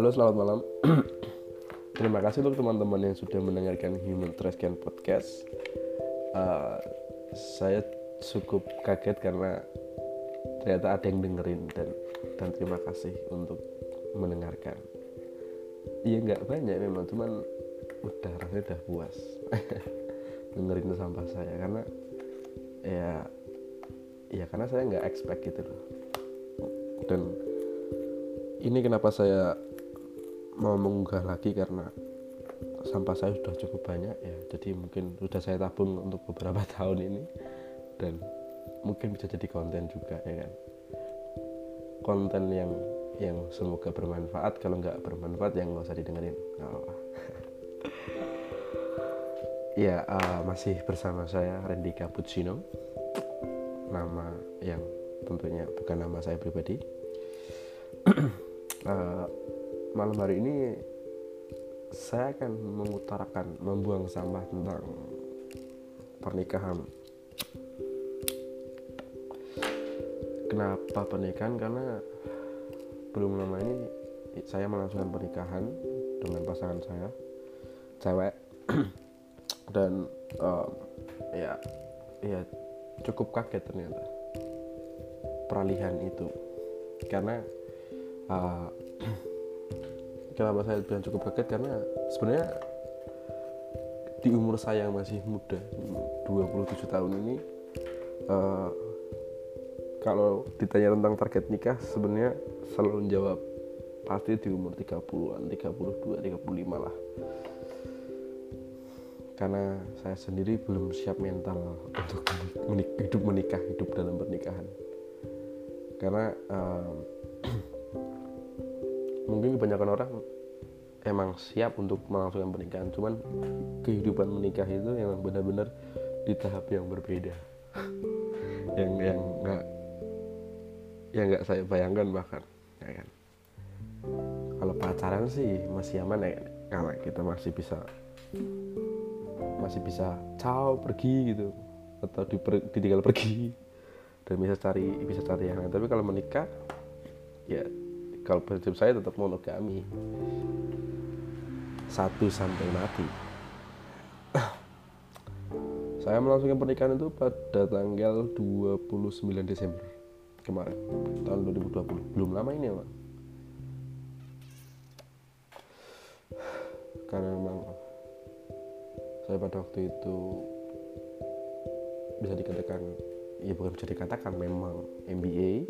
Halo, selamat malam. Terima kasih untuk teman-teman yang sudah mendengarkan Human Trash Podcast. Uh, saya cukup kaget karena ternyata ada yang dengerin dan dan terima kasih untuk mendengarkan. Iya nggak banyak memang, cuman udah rasanya udah puas dengerin sampah saya karena ya ya karena saya nggak expect gitu loh dan ini kenapa saya mau mengunggah lagi karena sampah saya sudah cukup banyak ya. Jadi mungkin sudah saya tabung untuk beberapa tahun ini. Dan mungkin bisa jadi konten juga ya kan? Konten yang yang semoga bermanfaat. Kalau nggak bermanfaat yang nggak usah didengerin. Nggak apa ya uh, masih bersama saya Randy Cappuccino. Nama yang tentunya bukan nama saya pribadi. Uh, malam hari ini saya akan mengutarakan membuang sampah tentang pernikahan. Kenapa pernikahan? Karena belum lama ini saya melangsungkan pernikahan dengan pasangan saya cewek. Dan um, ya ya cukup kaget ternyata peralihan itu. Karena uh, kenapa saya bilang cukup kaget karena sebenarnya di umur saya yang masih muda 27 tahun ini uh, kalau ditanya tentang target nikah sebenarnya selalu menjawab pasti di umur 30-an 32 35 lah. Karena saya sendiri belum siap mental untuk menik hidup menikah hidup dalam pernikahan. Karena um, mungkin kebanyakan orang emang siap untuk melangsungkan pernikahan cuman kehidupan menikah itu emang benar-benar di tahap yang berbeda. Yang yang nggak yang nggak saya bayangkan bahkan ya kan? Kalau pacaran sih masih aman ya karena kita masih bisa masih bisa caw pergi gitu. Atau diper, ditinggal pergi. Dan bisa cari bisa cari yang lain. Tapi kalau menikah ya kalau prinsip saya tetap monogami. Satu sampai mati. Saya melangsungkan pernikahan itu pada tanggal 29 Desember kemarin tahun 2020 belum lama ini ya karena memang saya pada waktu itu bisa dikatakan ya bukan bisa dikatakan memang MBA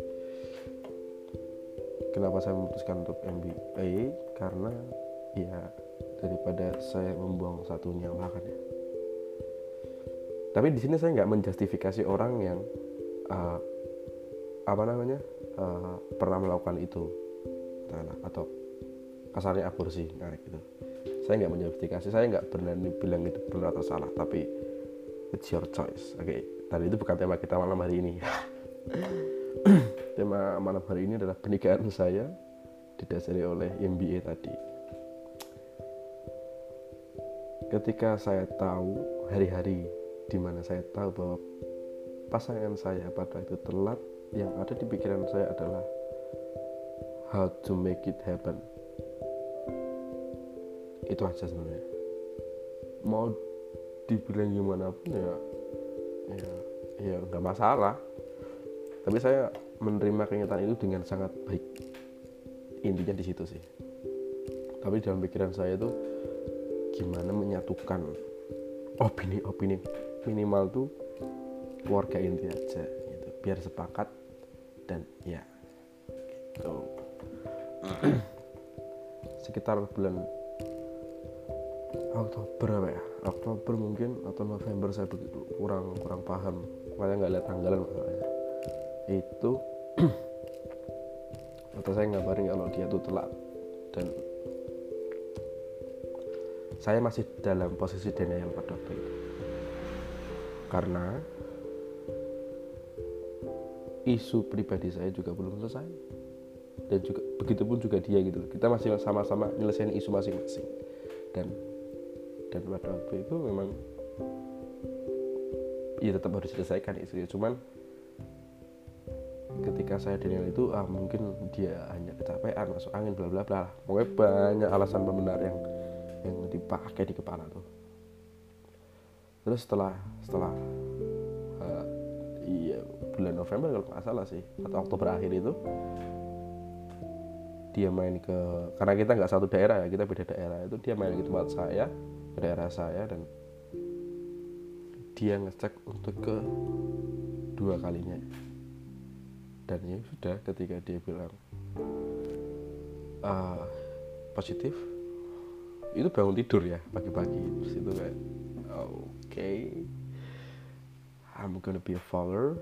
kenapa saya memutuskan untuk MBA karena ya daripada saya membuang satu nyawa kan ya. Tapi di sini saya nggak menjustifikasi orang yang uh, apa namanya uh, pernah melakukan itu. Nah, atau kasarnya aborsi nah gitu. Saya nggak menjustifikasi saya nggak berani bilang itu benar atau salah tapi it's your choice. Oke okay. tadi itu bukan tema kita malam hari ini tema malam hari ini adalah pernikahan saya didasari oleh MBA tadi. Ketika saya tahu hari-hari di mana saya tahu bahwa pasangan saya pada itu telat yang ada di pikiran saya adalah how to make it happen. Itu aja sebenarnya. Mau dibilang gimana pun ya ya ya nggak masalah. Tapi saya menerima kenyataan itu dengan sangat baik. Intinya di situ sih. Tapi dalam pikiran saya itu gimana menyatukan opini-opini minimal tuh keluarga inti aja gitu. Biar sepakat dan ya gitu. Sekitar bulan Oktober apa ya? Oktober mungkin atau November saya kurang kurang paham. Makanya nggak lihat tanggalan itu atau saya ngabarin kalau dia tuh telat dan saya masih dalam posisi denial pada waktu itu. Karena isu pribadi saya juga belum selesai. Dan juga begitupun juga dia gitu kita masih sama-sama nyelesain isu masing-masing. Dan dan pada waktu itu memang ya tetap harus diselesaikan itu. Ya cuman ketika saya dinilai itu ah mungkin dia hanya kecapean masuk angin bla bla bla. Pokoknya banyak alasan pembenar yang yang dipakai di kepala tuh. Terus setelah setelah uh, iya bulan November kalau nggak salah sih atau Oktober akhir itu dia main ke karena kita nggak satu daerah ya kita beda daerah itu dia main ke tempat saya ke daerah saya dan dia ngecek untuk ke dua kalinya dan ya sudah ketika dia bilang uh, positif. Itu bangun tidur ya pagi-pagi. Terus itu kayak oke okay, I'm gonna be a father.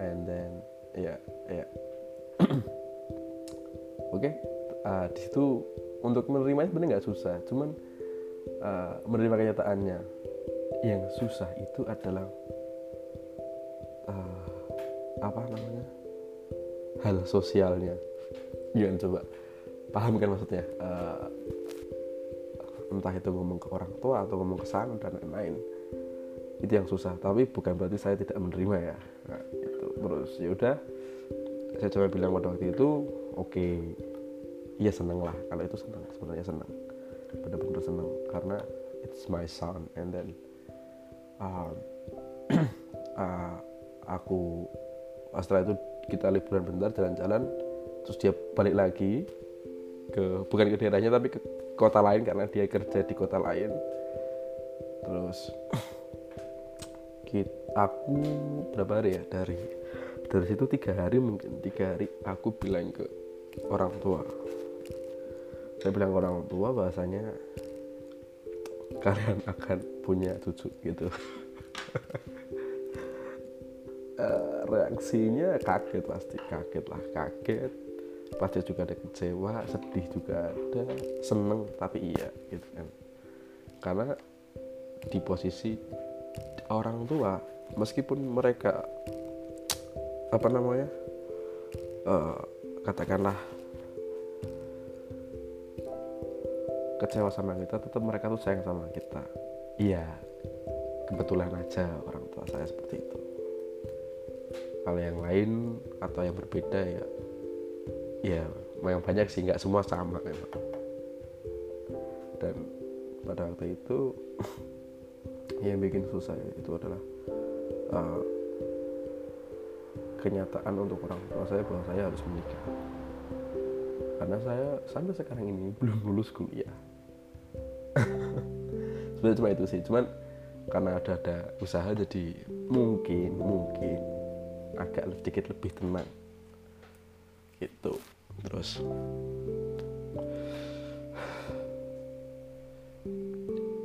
And then ya yeah, ya. Yeah. oke okay, uh, di situ untuk menerimanya sebenarnya nggak susah. Cuman uh, menerima kenyataannya yang susah itu adalah uh, apa namanya hal sosialnya. Gimana coba. Paham kan maksudnya? Uh, entah itu ngomong ke orang tua atau ngomong ke sana dan lain-lain. Itu yang susah. Tapi bukan berarti saya tidak menerima ya. Nah, itu terus ya udah. Saya coba bilang pada waktu itu oke okay, iya seneng lah. Kalau itu seneng sebenarnya seneng. Benar-benar seneng. Karena it's my son. And then uh, uh, aku setelah itu kita liburan bentar jalan-jalan terus dia balik lagi ke bukan ke daerahnya tapi ke kota lain karena dia kerja di kota lain. Terus kita, aku berapa hari ya? Dari dari situ tiga hari mungkin tiga hari aku bilang ke orang tua. Saya bilang ke orang tua bahasanya kalian akan punya cucu gitu uh, reaksinya kaget pasti kaget lah kaget. Pasti juga ada kecewa sedih juga ada seneng tapi iya gitu kan. Karena di posisi orang tua meskipun mereka apa namanya uh, katakanlah kecewa sama kita tetap mereka tuh sayang sama kita. Iya. Kebetulan aja orang tua saya seperti itu kalau yang lain atau yang berbeda ya ya yang banyak sih nggak semua sama memang. Dan pada waktu itu yang bikin susah itu adalah uh, kenyataan untuk orang tua saya bahwa saya harus menikah. Karena saya sampai sekarang ini belum lulus kuliah. Sebenarnya cuma itu sih cuman karena ada ada usaha jadi mungkin mungkin agak sedikit lebih tenang. Gitu. Terus?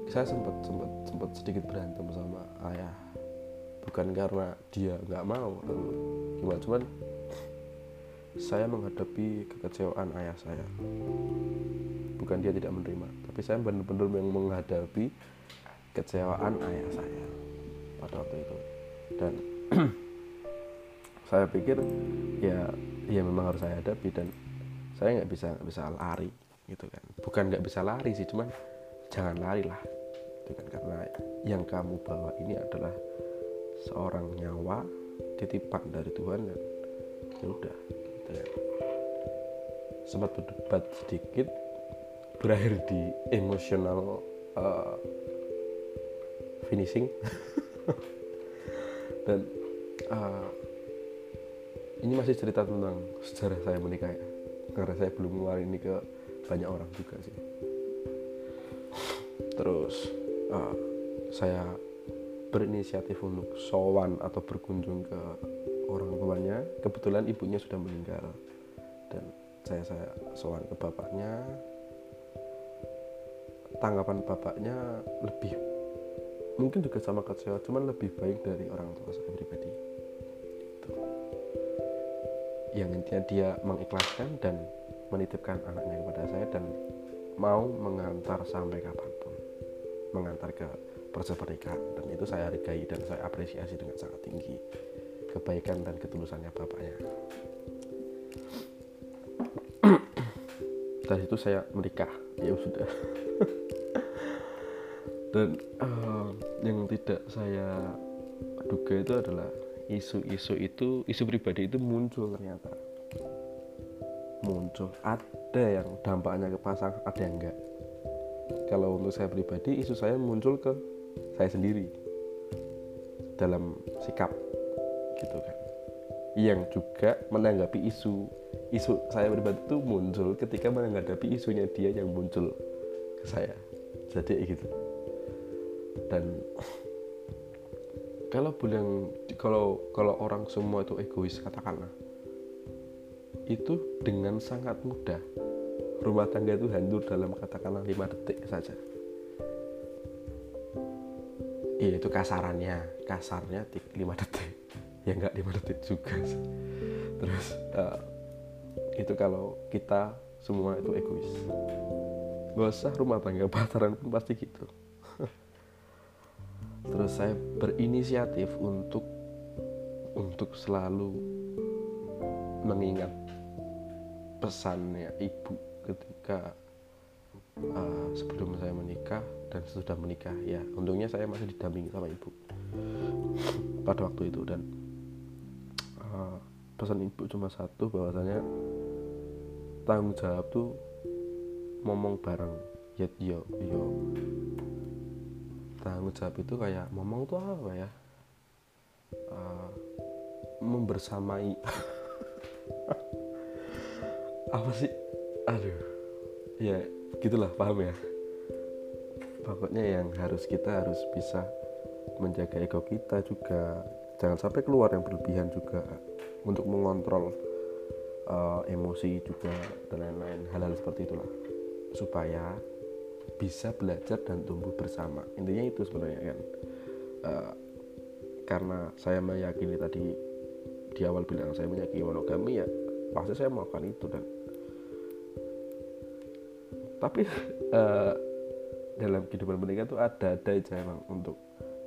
Saya sempat sempat sempat sedikit berantem sama ayah. Bukan karena dia nggak mau gimana cuman saya menghadapi kekecewaan ayah saya. Bukan dia tidak menerima tapi saya benar-benar yang menghadapi kecewaan ayah saya pada waktu itu. Dan saya pikir ya ya memang harus saya hadapi dan saya nggak bisa nggak bisa lari gitu kan. Bukan nggak bisa lari sih cuman jangan lari lah itu kan. Karena yang kamu bawa ini adalah seorang nyawa titipan dari Tuhan dan ya udah gitu kan sempat berdebat sedikit berakhir di emosional uh, finishing. Dan uh, ini masih cerita tentang sejarah saya menikah ya. Karena saya belum ngeluarin ini ke banyak orang juga sih. Terus uh, saya berinisiatif untuk sowan atau berkunjung ke orang tuanya. Kebetulan ibunya sudah meninggal. Dan saya saya sowan ke bapaknya. Tanggapan bapaknya lebih mungkin juga sama kecewa cuman lebih baik dari orang tua saya pribadi yang intinya dia mengikhlaskan dan menitipkan anaknya kepada saya dan mau mengantar sampai kapan pun. Mengantar ke proses pernikahan. Dan itu saya hargai dan saya apresiasi dengan sangat tinggi kebaikan dan ketulusannya bapaknya. Dari itu saya menikah. Ya sudah. Dan uh, yang tidak saya duga itu adalah isu-isu itu isu pribadi itu muncul ternyata. Muncul. Ada yang dampaknya ke pasangan ada yang enggak. Kalau untuk saya pribadi isu saya muncul ke saya sendiri. Dalam sikap gitu kan. Yang juga menanggapi isu. Isu saya pribadi itu muncul ketika menanggapi isunya dia yang muncul ke saya. Jadi gitu. Dan kalau bilang kalau kalau orang semua itu egois katakanlah itu dengan sangat mudah. Rumah tangga itu hancur dalam katakanlah lima detik saja. Iya itu kasarannya. Kasarnya 5 detik. Ya nggak 5 detik juga terus uh, itu kalau kita semua itu egois. Gak usah rumah tangga pacaran pun pasti gitu terus saya berinisiatif untuk untuk selalu mengingat pesannya ibu ketika uh, sebelum saya menikah dan sudah menikah ya. Untungnya saya masih didampingi sama ibu pada waktu itu dan uh, pesan ibu cuma satu bahwasanya tanggung jawab tuh ngomong bareng. Ya yo yo tanggung jawab itu kayak ngomong tuh apa ya? Uh, membersamai. Apa sih? Aduh. Ya gitulah paham ya? Pokoknya yang harus kita harus bisa menjaga ego kita juga. Jangan sampai keluar yang berlebihan juga untuk mengontrol uh, emosi juga dan lain-lain. Hal-hal seperti itulah. Supaya bisa belajar dan tumbuh bersama. Intinya itu sebenarnya kan. Uh, karena saya meyakini tadi di awal bilang saya meyakini monogami ya pasti saya melakukan itu dan tapi uh, dalam kehidupan menikah itu ada ada aja emang untuk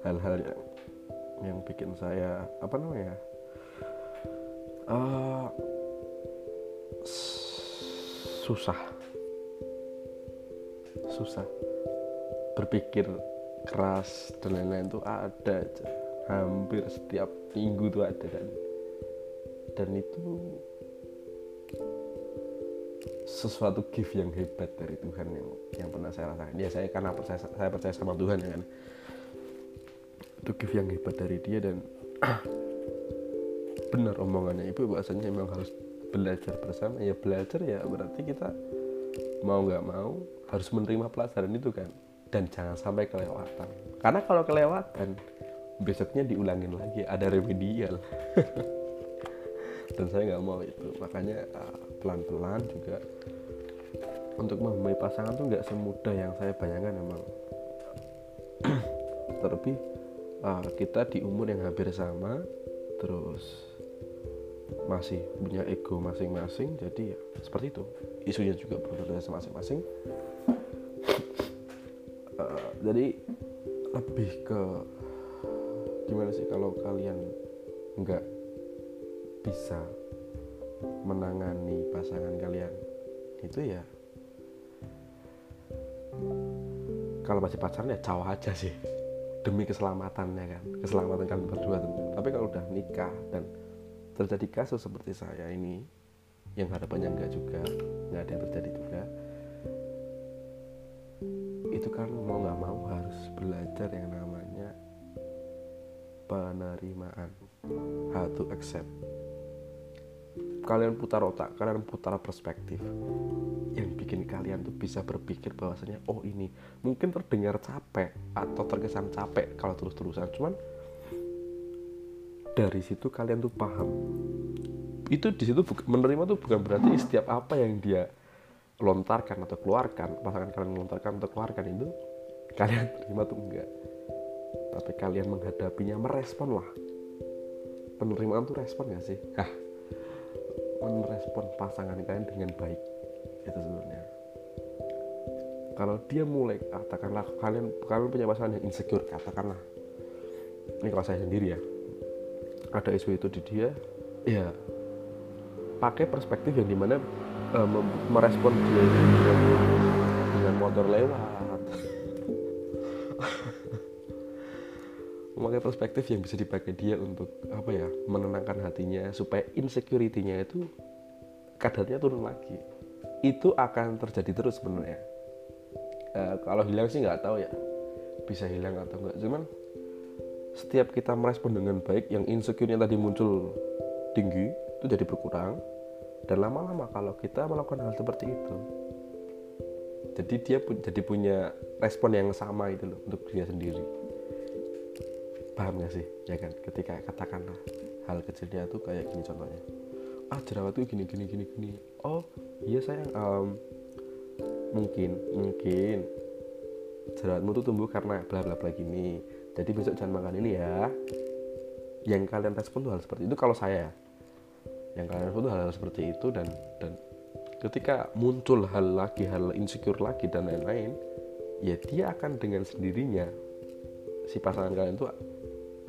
hal-hal yang yang bikin saya apa namanya uh, susah susah. Berpikir keras dan lain-lain tuh ada aja. Hampir setiap minggu tuh ada dan dan itu sesuatu gift yang hebat dari Tuhan yang yang pernah saya rasakan. Ya saya karena percaya saya percaya sama Tuhan ya kan. Itu gift yang hebat dari dia dan benar omongannya. Ibu bahasanya memang harus belajar bersama. Ya belajar ya berarti kita mau nggak mau harus menerima pelajaran itu kan. Dan jangan sampai kelewatan. Karena kalau kelewatan besoknya diulangin lagi ada remedial. Dan saya nggak mau itu. Makanya uh, pelan-pelan juga untuk memulai pasangan tuh nggak semudah yang saya bayangkan emang. Terlebih uh, kita di umur yang hampir sama terus masih punya ego masing-masing jadi ya seperti itu isunya juga berbeda masing-masing. Uh, jadi lebih ke gimana sih kalau kalian nggak bisa menangani pasangan kalian itu ya kalau masih pacaran ya aja sih. Demi keselamatannya kan keselamatan kalian berdua tentu tapi kalau udah nikah dan terjadi kasus seperti saya ini yang harapannya enggak juga nggak ada yang terjadi juga. Itu kan mau nggak mau harus belajar yang namanya penerimaan. How to accept. Kalian putar otak kalian putar perspektif. Yang bikin kalian tuh bisa berpikir bahwasanya oh ini mungkin terdengar capek atau terkesan capek kalau terus-terusan. Cuman dari situ kalian tuh paham itu di situ menerima tuh bukan berarti setiap apa yang dia lontarkan atau keluarkan pasangan kalian melontarkan atau keluarkan itu kalian terima tuh enggak. Tapi kalian menghadapinya merespon lah. Penerimaan tuh respon gak sih? Hah, merespon pasangan kalian dengan baik. Itu sebenarnya. Kalau dia mulai katakanlah kalian kalian punya pasangan yang insecure katakanlah. Ini kalau saya sendiri ya. Ada isu itu di dia. Ya pakai perspektif yang di mana uh, merespon dia dengan, dengan motor lewat. Memakai perspektif yang bisa dipakai dia untuk apa ya menenangkan hatinya supaya insecurity-nya itu kadarnya turun lagi. Itu akan terjadi terus sebenarnya. Uh, kalau hilang sih nggak tahu ya bisa hilang atau enggak cuman setiap kita merespon dengan baik yang insecure-nya tadi muncul tinggi itu jadi berkurang dan lama-lama kalau kita melakukan hal seperti itu jadi dia pu jadi punya respon yang sama itu loh untuk dia sendiri. Paham gak sih? Ya kan? Ketika katakanlah hal kecilnya tuh kayak gini contohnya. Ah jerawat tuh gini gini gini gini. Oh iya sayang um, mungkin mungkin jerawatmu tuh tumbuh karena bla bla bla gini. Jadi besok jangan makan ini ya. Yang kalian respon tuh hal seperti itu kalau saya yang kalian respon tuh hal, hal seperti itu dan dan ketika muncul hal lagi hal insecure lagi dan lain-lain ya dia akan dengan sendirinya si pasangan kalian itu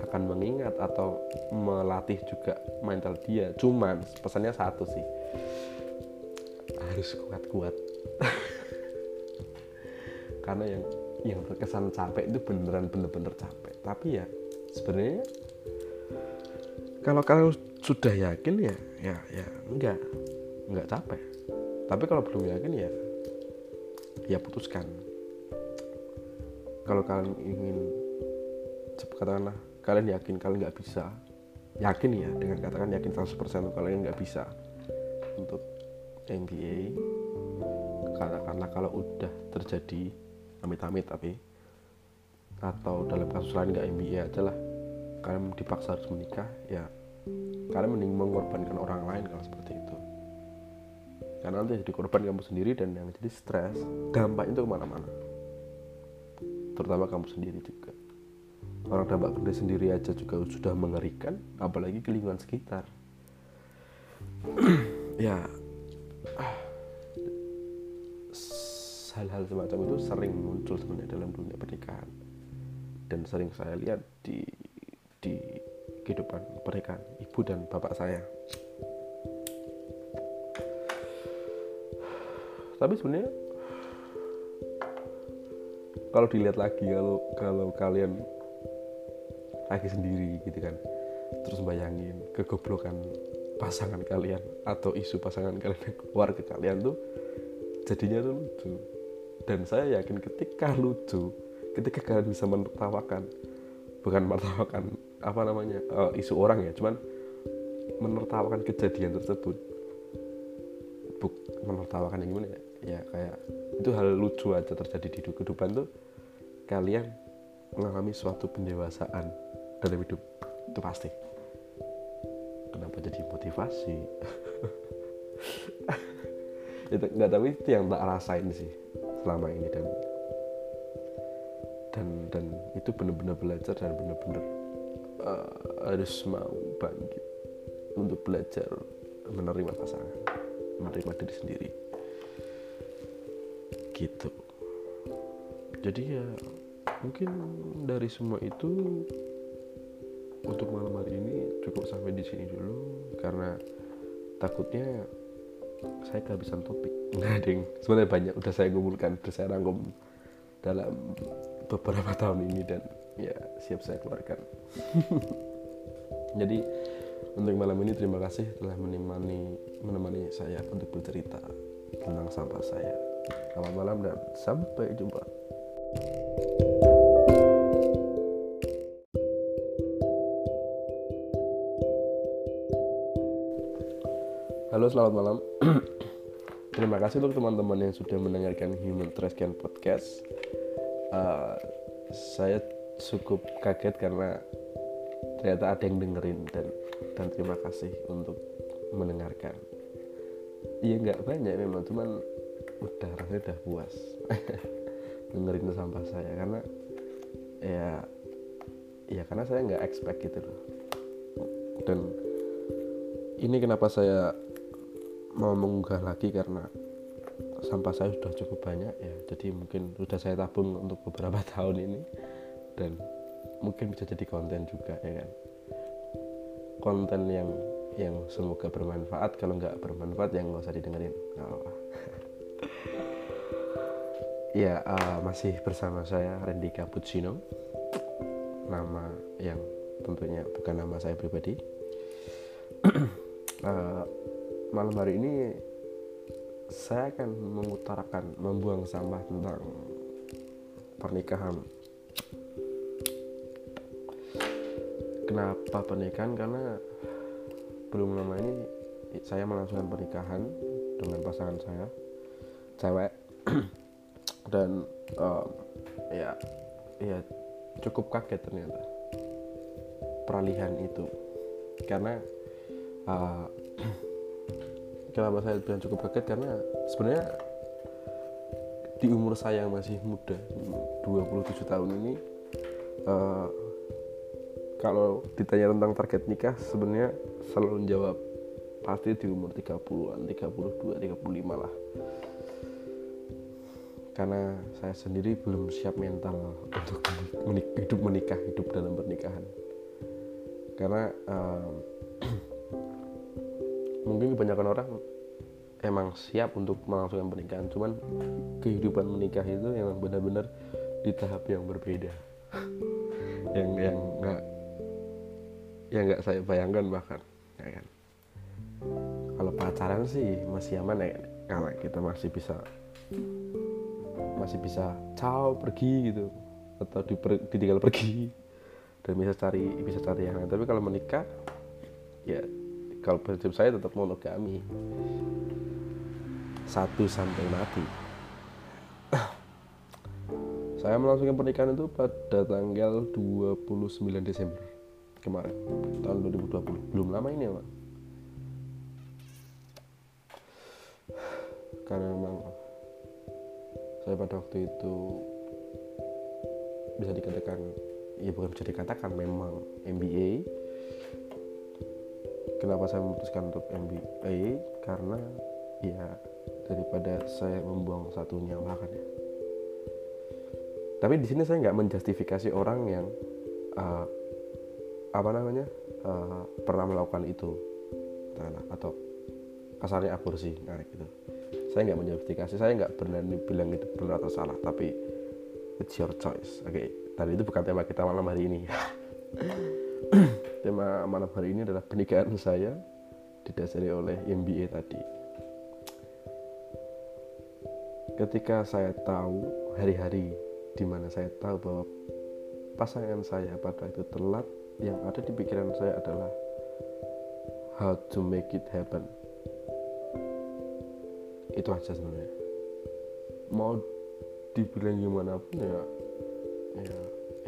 akan mengingat atau melatih juga mental dia. Cuman pesannya satu sih harus kuat-kuat. Karena yang yang terkesan capek itu beneran bener-bener capek. Tapi ya sebenarnya kalau kalian sudah yakin ya ya ya enggak enggak capek. Tapi kalau belum yakin ya ya putuskan. Kalau kalian ingin katakanlah kalian yakin kalian nggak bisa yakin ya dengan katakan yakin 100% kalian nggak bisa untuk MBA katakanlah kalau udah terjadi amit-amit tapi atau dalam kasus lain nggak MBA aja lah kalian dipaksa harus menikah ya kalian mending mengorbankan orang lain kalau seperti itu. Karena nanti jadi korban kamu sendiri dan yang jadi stres dampaknya itu ke mana-mana. Terutama kamu sendiri juga. Orang dampak gede sendiri aja juga sudah mengerikan apalagi ke lingkungan sekitar. Ya hal-hal semacam itu sering muncul sebenarnya dalam dunia pernikahan. Dan sering saya lihat di di kehidupan pernikahan ibu dan bapak saya. Tapi sebenarnya kalau dilihat lagi kalau kalau kalian lagi sendiri gitu kan terus bayangin kegoblokan pasangan kalian atau isu pasangan kalian keluar ke kalian tuh jadinya tuh lucu. Dan saya yakin ketika lucu ketika kalian bisa menertawakan bukan menertawakan apa namanya uh, isu orang ya cuman menertawakan kejadian tersebut. Buk menertawakan yang gimana ya? Ya kayak itu hal lucu aja terjadi di kehidupan tuh. Kalian mengalami suatu pendewasaan dalam hidup itu pasti. Kenapa jadi motivasi? Itu nggak tapi itu yang tak rasain sih selama ini dan dan dan itu benar-benar belajar dan benar-benar uh, harus mau bangkit untuk belajar menerima pasangan menerima diri sendiri. Gitu. Jadi ya mungkin dari semua itu untuk malam hari ini cukup sampai di sini dulu karena takutnya saya kehabisan topik. Nah ding sebenarnya banyak udah saya kumpulkan udah saya rangkum dalam beberapa tahun ini dan ya siap saya keluarkan jadi untuk malam ini terima kasih telah menemani menemani saya untuk bercerita tentang sampah saya Selamat malam dan sampai jumpa. Halo, selamat malam. Terima kasih untuk teman-teman yang sudah mendengarkan Human Trash Can Podcast. Uh, saya cukup kaget karena ternyata ada yang dengerin dan dan terima kasih untuk mendengarkan. Iya nggak banyak memang, cuman udah rasanya udah puas dengerin sampah saya karena ya ya karena saya nggak expect gitu loh dan ini kenapa saya mau mengunggah lagi karena sampah saya sudah cukup banyak ya. Jadi mungkin sudah saya tabung untuk beberapa tahun ini. Dan mungkin bisa jadi konten juga ya kan? Konten yang yang semoga bermanfaat. Kalau nggak bermanfaat yang nggak usah didengerin. Nggak apa-apa. Ya, uh, masih bersama saya Randy Cappuccino. nama yang tentunya bukan nama saya pribadi. Uh, malam hari ini saya akan mengutarakan membuang sampah tentang pernikahan. Kenapa pernikahan? Karena belum lama ini saya melangsungkan pernikahan dengan pasangan saya cewek. Dan um, ya ya cukup kaget ternyata peralihan itu. Karena uh, kenapa saya bilang cukup kaget karena sebenarnya di umur saya yang masih muda 27 tahun ini uh, kalau ditanya tentang target nikah sebenarnya selalu menjawab pasti di umur 30-an 32 35 lah. Karena saya sendiri belum siap mental untuk menik hidup menikah hidup dalam pernikahan. Karena um, mungkin kebanyakan orang emang siap untuk melangsungkan pernikahan cuman kehidupan menikah itu emang benar-benar di tahap yang berbeda. Yang yang nggak yang nggak saya bayangkan bahkan ya kan? Kalau pacaran sih masih aman ya karena kita masih bisa masih bisa caw pergi gitu atau diper, ditinggal pergi dan bisa cari bisa cari yang lain. Tapi kalau menikah ya kalau prinsip saya tetap monogami satu sampai mati. Saya melangsungkan pernikahan itu pada tanggal 29 Desember kemarin tahun 2020 belum lama ini ya Pak. Karena memang saya pada waktu itu bisa dikatakan ya bukan bisa dikatakan memang MBA kenapa saya memutuskan untuk MBA karena ya daripada saya membuang satu nyawa kan ya. Tapi di sini saya nggak menjustifikasi orang yang uh, apa namanya uh, pernah melakukan itu. Atau kasarnya aborsi nah gitu. Saya nggak menjustifikasi saya nggak berani bilang itu benar atau salah tapi it's your choice. Oke okay. tadi itu bukan tema kita malam hari ini tema malam hari ini adalah pernikahan saya didasari oleh MBA tadi. Ketika saya tahu hari-hari di mana saya tahu bahwa pasangan saya pada itu telat yang ada di pikiran saya adalah how to make it happen. Itu aja sebenarnya. Mau dibilang gimana pun ya ya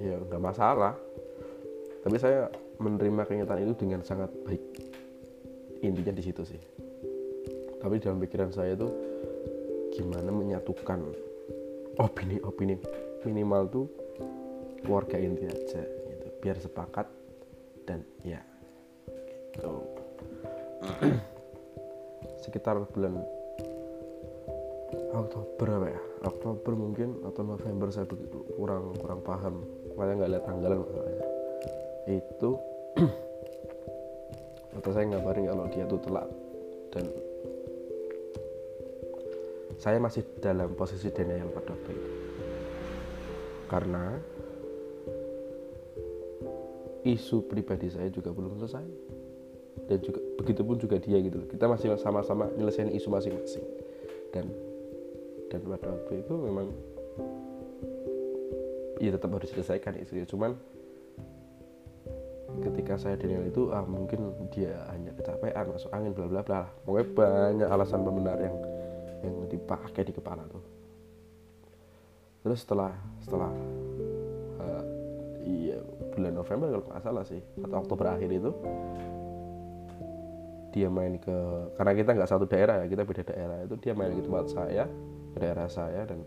ya nggak masalah tapi saya menerima kenyataan itu dengan sangat baik. Intinya di situ sih. Tapi dalam pikiran saya itu gimana menyatukan opini-opini minimal tuh keluarga inti aja gitu. Biar sepakat dan ya gitu. Sekitar bulan Oktober apa ya? Oktober mungkin atau November saya kurang kurang paham. Makanya nggak lihat tanggalan masalahnya itu atau saya ngabarin kalau dia tuh telat. Dan saya masih dalam posisi denial pada waktu itu. Karena isu pribadi saya juga belum selesai. Dan juga begitupun juga dia gitu kita masih sama-sama nyelesain isu masing-masing. Dan dan pada waktu itu memang ya tetap harus diselesaikan isunya cuman ketika saya denial itu ah mungkin dia hanya kecapean masuk angin bla bla bla. Pokoknya banyak alasan pembenar yang yang dipakai di kepala tuh. Terus setelah setelah uh, iya bulan November kalau nggak salah sih atau Oktober akhir itu dia main ke karena kita nggak satu daerah ya kita beda daerah itu dia main ke tempat saya ke daerah saya dan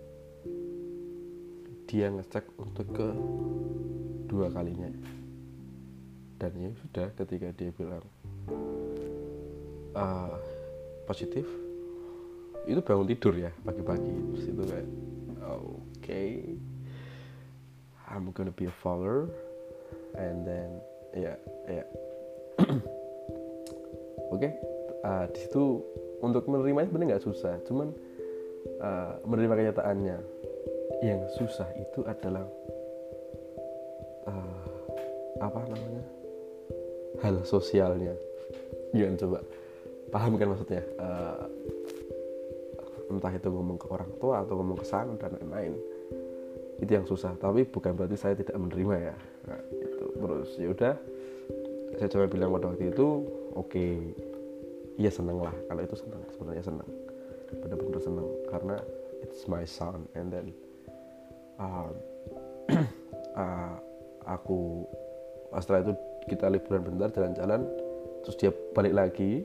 dia ngecek untuk ke dua kalinya dan ya sudah ketika dia bilang uh, positif itu bangun tidur ya pagi-pagi. Terus itu kayak oke okay, I'm gonna be a father. And then ya yeah, ya. Yeah. oke okay, uh, di situ untuk menerima sebenarnya nggak susah. Cuman uh, menerima kenyataannya yang susah itu adalah uh, apa namanya hal sosialnya. Gimana coba? Paham kan maksudnya? Uh, entah itu ngomong ke orang tua atau ngomong ke sang dan lain-lain. Itu yang susah. Tapi bukan berarti saya tidak menerima ya. Nah, itu. Terus ya udah. Saya coba bilang pada waktu itu oke okay, iya seneng lah. Kalau itu seneng sebenarnya seneng benar-benar seneng karena it's my son. And then um, uh, aku setelah itu kita liburan bentar jalan-jalan terus dia balik lagi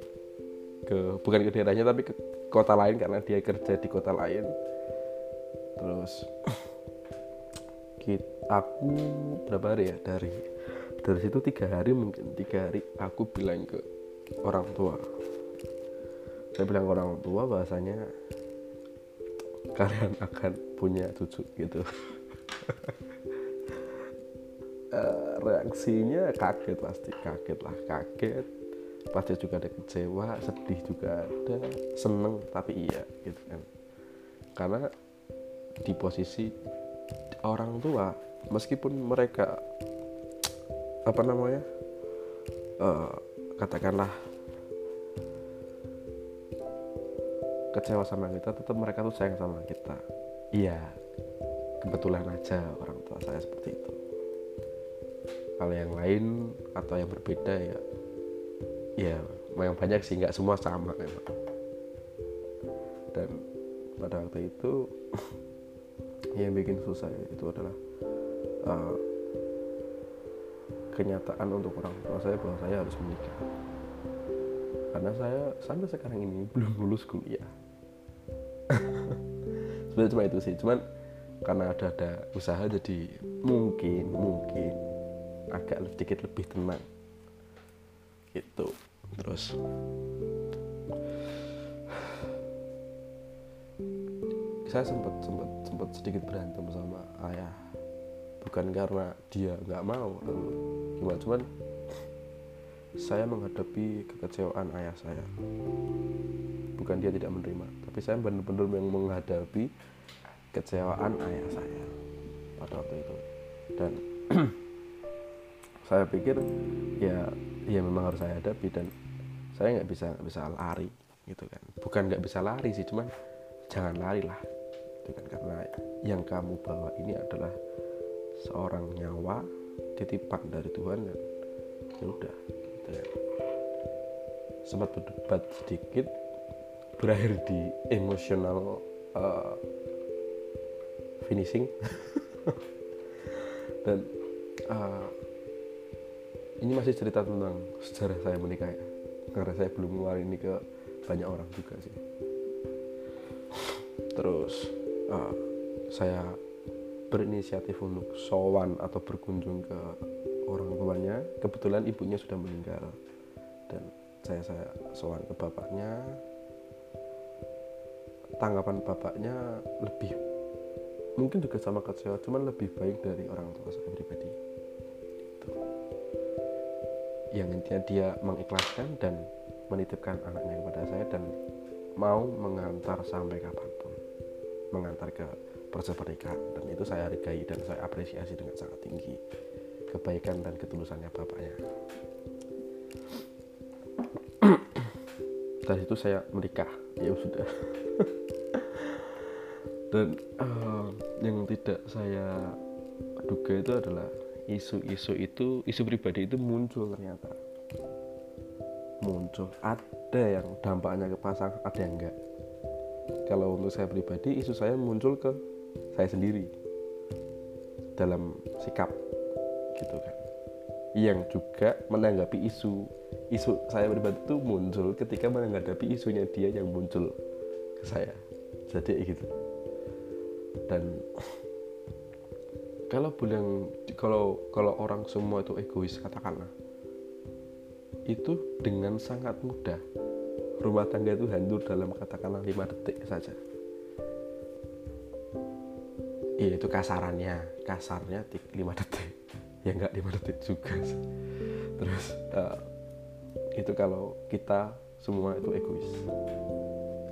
ke bukan ke daerahnya tapi ke kota lain karena dia kerja di kota lain. Terus kita, aku berapa hari ya? Dari dari situ tiga hari mungkin tiga hari aku bilang ke orang tua. Saya bilang ke orang tua bahasanya kalian akan punya cucu gitu uh, reaksinya kaget pasti kaget lah kaget. Pasti juga ada kecewa sedih juga ada seneng tapi iya gitu kan. Karena di posisi orang tua meskipun mereka apa namanya uh, katakanlah kecewa sama kita tetap mereka tuh sayang sama kita. Iya. Kebetulan aja orang tua saya seperti itu kalau yang lain atau yang berbeda ya ya yang banyak sih nggak semua sama memang. Dan pada waktu itu yang bikin susah itu adalah uh, kenyataan untuk orang tua saya bahwa saya harus menikah. Karena saya sampai sekarang ini belum lulus kuliah. Sebenarnya cuma itu sih cuman karena ada ada usaha jadi mungkin mungkin agak sedikit lebih tenang. Gitu. Terus? Saya sempat sempat sempat sedikit berantem sama ayah. Bukan karena dia nggak mau atau gimana cuman saya menghadapi kekecewaan ayah saya. Bukan dia tidak menerima tapi saya benar-benar yang menghadapi kecewaan ayah saya pada waktu itu. Dan saya pikir ya ya memang harus saya hadapi dan saya nggak bisa nggak bisa lari gitu kan. Bukan nggak bisa lari sih cuman jangan lari lah gitu kan. Karena yang kamu bawa ini adalah seorang nyawa titipan dari Tuhan dan ya udah gitu kan sempat berdebat sedikit berakhir di emosional uh, finishing. Dan uh, ini masih cerita tentang sejarah saya menikah ya. Karena saya belum ngeluarin ini ke banyak orang juga sih. Terus uh, saya berinisiatif untuk sowan atau berkunjung ke orang tuanya. Kebetulan ibunya sudah meninggal. Dan saya saya sowan ke bapaknya. Tanggapan bapaknya lebih mungkin juga sama kecewa cuman lebih baik dari orang tua saya yang intinya dia mengikhlaskan dan menitipkan anaknya kepada saya dan mau mengantar sampai kapan pun mengantar ke proses pernikahan. Dan itu saya hargai dan saya apresiasi dengan sangat tinggi kebaikan dan ketulusannya bapaknya. Dari itu saya menikah. Ya sudah. Dan uh, yang tidak saya duga itu adalah isu-isu itu isu pribadi itu muncul ternyata. Muncul. Ada yang dampaknya ke pasang ada yang enggak. Kalau untuk saya pribadi isu saya muncul ke saya sendiri. Dalam sikap gitu kan. Yang juga menanggapi isu. Isu saya pribadi itu muncul ketika menanggapi isunya dia yang muncul ke saya. Jadi gitu. Dan kalau bilang kalau kalau orang semua itu egois katakanlah itu dengan sangat mudah. Rumah tangga itu hancur dalam katakanlah lima detik saja. Iya itu kasarannya. Kasarnya lima detik. Ya enggak lima detik juga terus uh, itu kalau kita semua itu egois.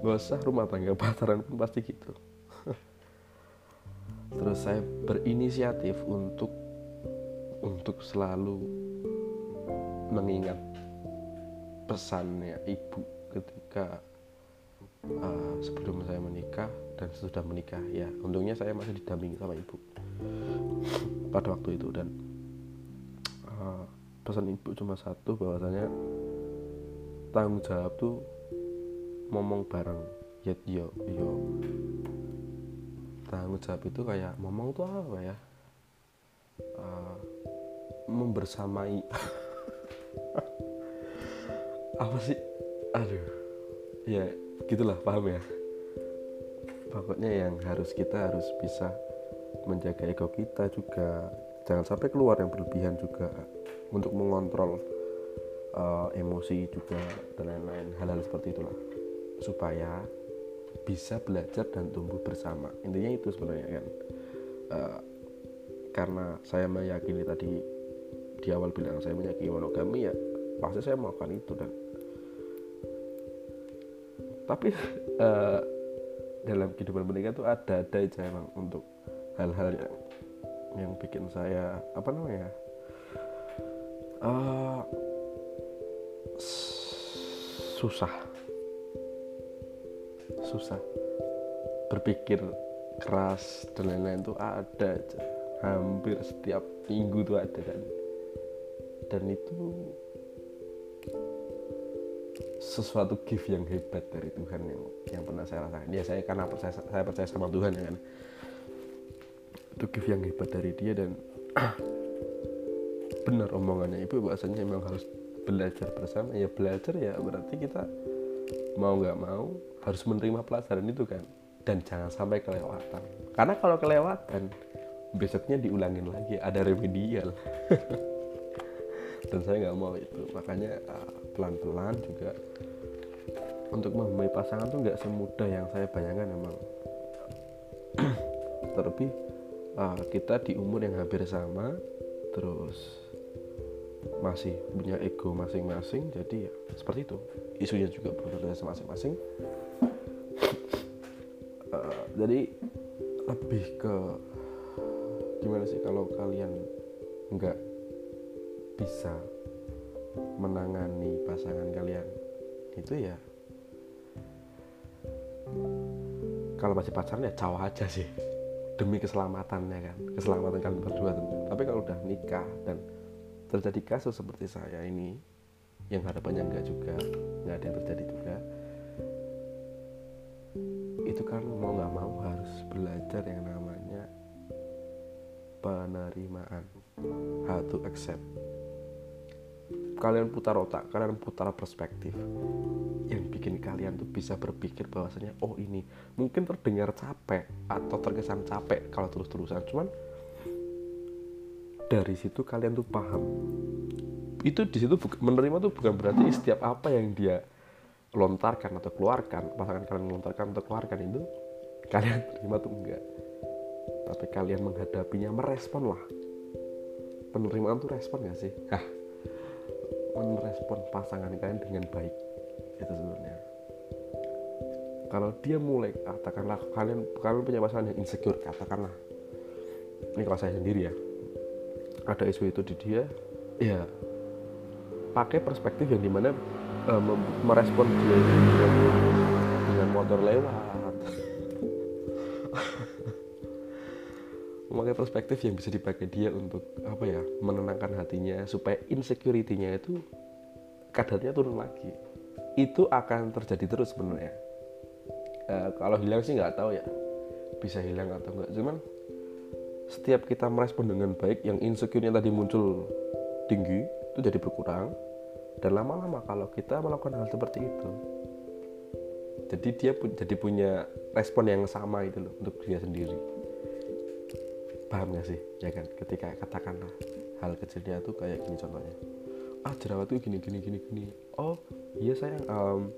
Gak usah rumah tangga pacaran pun pasti saya berinisiatif untuk untuk selalu mengingat pesannya ibu ketika uh, sebelum saya menikah dan sudah menikah. Ya untungnya saya masih didampingi sama ibu pada waktu itu. Dan uh, pesan ibu cuma satu bahwasanya tanggung jawab tuh ngomong bareng. Ya yo yo tanggung jawab itu kayak ngomong tuh apa ya? Uh, membersamai. Apa sih? Aduh. Ya gitulah paham ya? Pokoknya yang harus kita harus bisa menjaga ego kita juga. Jangan sampai keluar yang berlebihan juga untuk mengontrol uh, emosi juga dan lain-lain. Hal-hal seperti itulah. Supaya bisa belajar dan tumbuh bersama. Intinya itu sebenarnya kan. Uh, karena saya meyakini tadi di awal bilang saya meyakini monogami ya pasti saya melakukan itu dan tapi uh, dalam kehidupan menikah itu ada ada aja emang untuk hal-hal yang yang bikin saya apa namanya uh, susah susah. Berpikir keras dan lain-lain tuh ada aja. Hampir setiap minggu tuh ada dan dan itu sesuatu gift yang hebat dari Tuhan yang yang pernah saya rasakan. Ya saya karena percaya saya percaya sama Tuhan ya kan. Itu gift yang hebat dari dia dan benar omongannya. Ibu bahasanya memang harus belajar bersama. Ya belajar ya berarti kita mau nggak mau harus menerima pelajaran itu kan. Dan jangan sampai kelewatan. Karena kalau kelewatan besoknya diulangin lagi ada remedial. Dan saya nggak mau itu. Makanya uh, pelan-pelan juga untuk memilih pasangan tuh nggak semudah yang saya bayangkan emang. Terlebih uh, kita di umur yang hampir sama terus masih punya ego masing-masing jadi ya seperti itu. Isunya juga berbeda masing-masing. uh, jadi lebih ke gimana sih kalau kalian nggak bisa menangani pasangan kalian? Itu ya kalau masih pacaran ya cawa aja sih. Demi keselamatannya kan keselamatan kalian berdua tapi kalau udah nikah dan terjadi kasus seperti saya ini yang harapannya enggak juga nggak ada yang terjadi juga kan mau nggak mau harus belajar yang namanya penerimaan. How to accept. Kalian putar otak kalian putar perspektif. Yang bikin kalian tuh bisa berpikir bahwasanya oh ini mungkin terdengar capek atau terkesan capek kalau terus-terusan. Cuman dari situ kalian tuh paham. Itu di situ menerima tuh bukan berarti setiap apa yang dia lontarkan atau keluarkan pasangan kalian lontarkan atau keluarkan itu kalian terima tuh enggak. Tapi kalian menghadapinya merespon lah. Penerimaan tuh respon gak sih? Hah, merespon pasangan kalian dengan baik itu sebenarnya. Kalau dia mulai katakanlah kalian kalian punya pasangan yang insecure katakanlah. Ini kalau saya sendiri ya. Ada isu itu di dia ya pakai perspektif yang di mana uh, merespon dengan, motor lewat. Memakai perspektif yang bisa dipakai dia untuk apa ya menenangkan hatinya supaya insecurity-nya itu kadarnya turun lagi. Itu akan terjadi terus sebenarnya. Uh, kalau hilang sih nggak tahu ya bisa hilang atau enggak cuman setiap kita merespon dengan baik yang insecure-nya tadi muncul tinggi itu jadi berkurang dan lama-lama kalau kita melakukan hal seperti itu jadi dia pu jadi punya respon yang sama itu loh untuk dia sendiri. Paham gak sih? Ya kan? Ketika katakanlah hal kecilnya tuh kayak gini contohnya. Ah jerawat tuh gini gini gini gini. Oh iya sayang um,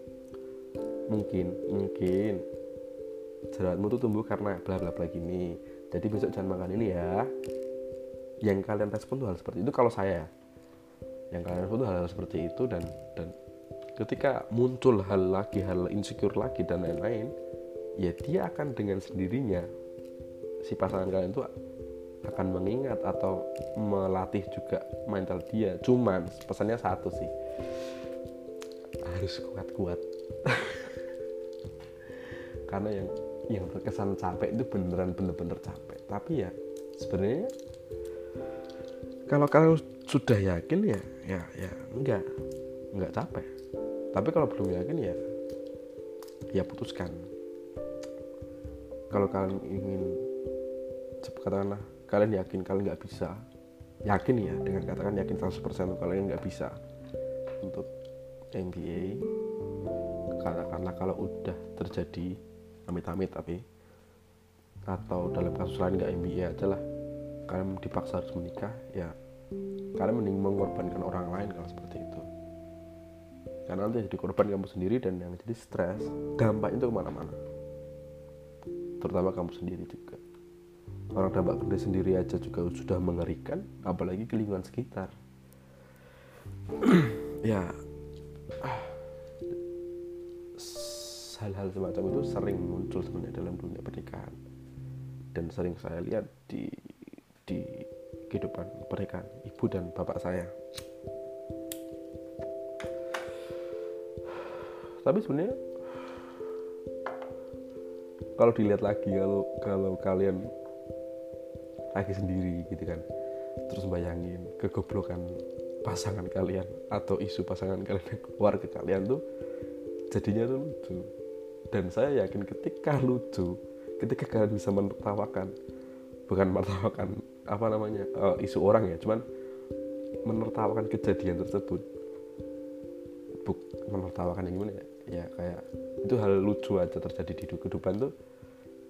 mungkin mungkin jerawatmu tuh tumbuh karena bla bla bla gini. Jadi besok jangan makan ini ya. Yang kalian respon tuh hal seperti itu. Kalau saya yang kalian respon tuh hal, hal seperti itu dan dan ketika muncul hal lagi hal insecure lagi dan lain-lain ya dia akan dengan sendirinya si pasangan kalian tuh akan mengingat atau melatih juga mental dia. Cuman pesannya satu sih harus kuat-kuat. Karena yang yang terkesan capek itu beneran bener-bener capek. Tapi ya sebenarnya kalau kalian sudah yakin ya ya ya enggak enggak capek. Tapi kalau belum yakin ya ya putuskan. Kalau kalian ingin katakanlah kalian yakin kalian nggak bisa yakin ya dengan katakan yakin 100% kalian nggak bisa untuk MBA katakanlah kalau udah terjadi amit-amit tapi atau dalam kasus lain nggak MBA aja lah kalian dipaksa harus menikah ya kalian mending mengorbankan orang lain kalau seperti itu. Karena nanti jadi korban kamu sendiri dan yang jadi stres dampaknya itu ke mana-mana. Terutama kamu sendiri juga. Orang dampak gede sendiri aja juga sudah mengerikan apalagi ke lingkungan sekitar. Ya hal-hal semacam itu sering muncul sebenarnya dalam dunia pernikahan. Dan sering saya lihat di di kehidupan pernikahan ibu dan bapak saya. Tapi sebenarnya kalau dilihat lagi kalau kalau kalian lagi sendiri gitu kan terus bayangin kegoblokan pasangan kalian atau isu pasangan kalian keluar ke kalian tuh jadinya tuh lucu. Dan saya yakin ketika lucu ketika kalian bisa menertawakan bukan menertawakan apa namanya uh, isu orang ya cuman menertawakan kejadian tersebut. Buk menertawakan yang gimana ya? Ya kayak itu hal lucu aja terjadi di kehidupan tuh.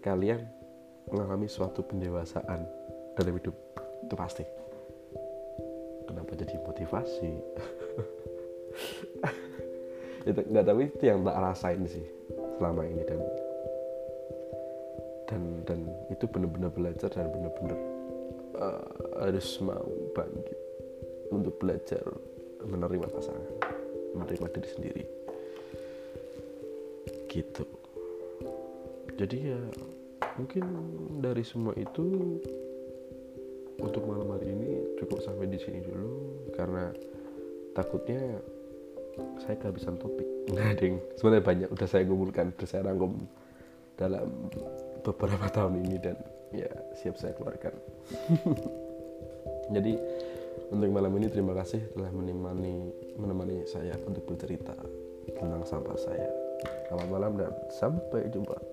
Kalian mengalami suatu pendewasaan dalam hidup itu pasti. Kenapa jadi motivasi? Itu nggak tapi itu yang tak rasain sih selama ini dan dan dan itu benar-benar belajar dan benar-benar uh, harus mau bangkit untuk belajar menerima pasangan menerima diri sendiri. Gitu. Jadi ya mungkin dari semua itu untuk malam hari ini cukup sampai di sini dulu karena takutnya saya kehabisan topik. Nggak ding sebenarnya banyak udah saya kumpulkan udah saya rangkum dalam beberapa tahun ini dan ya siap saya keluarkan. Jadi untuk malam ini terima kasih telah menemani menemani saya untuk bercerita tentang sampah saya. Selamat malam dan sampai jumpa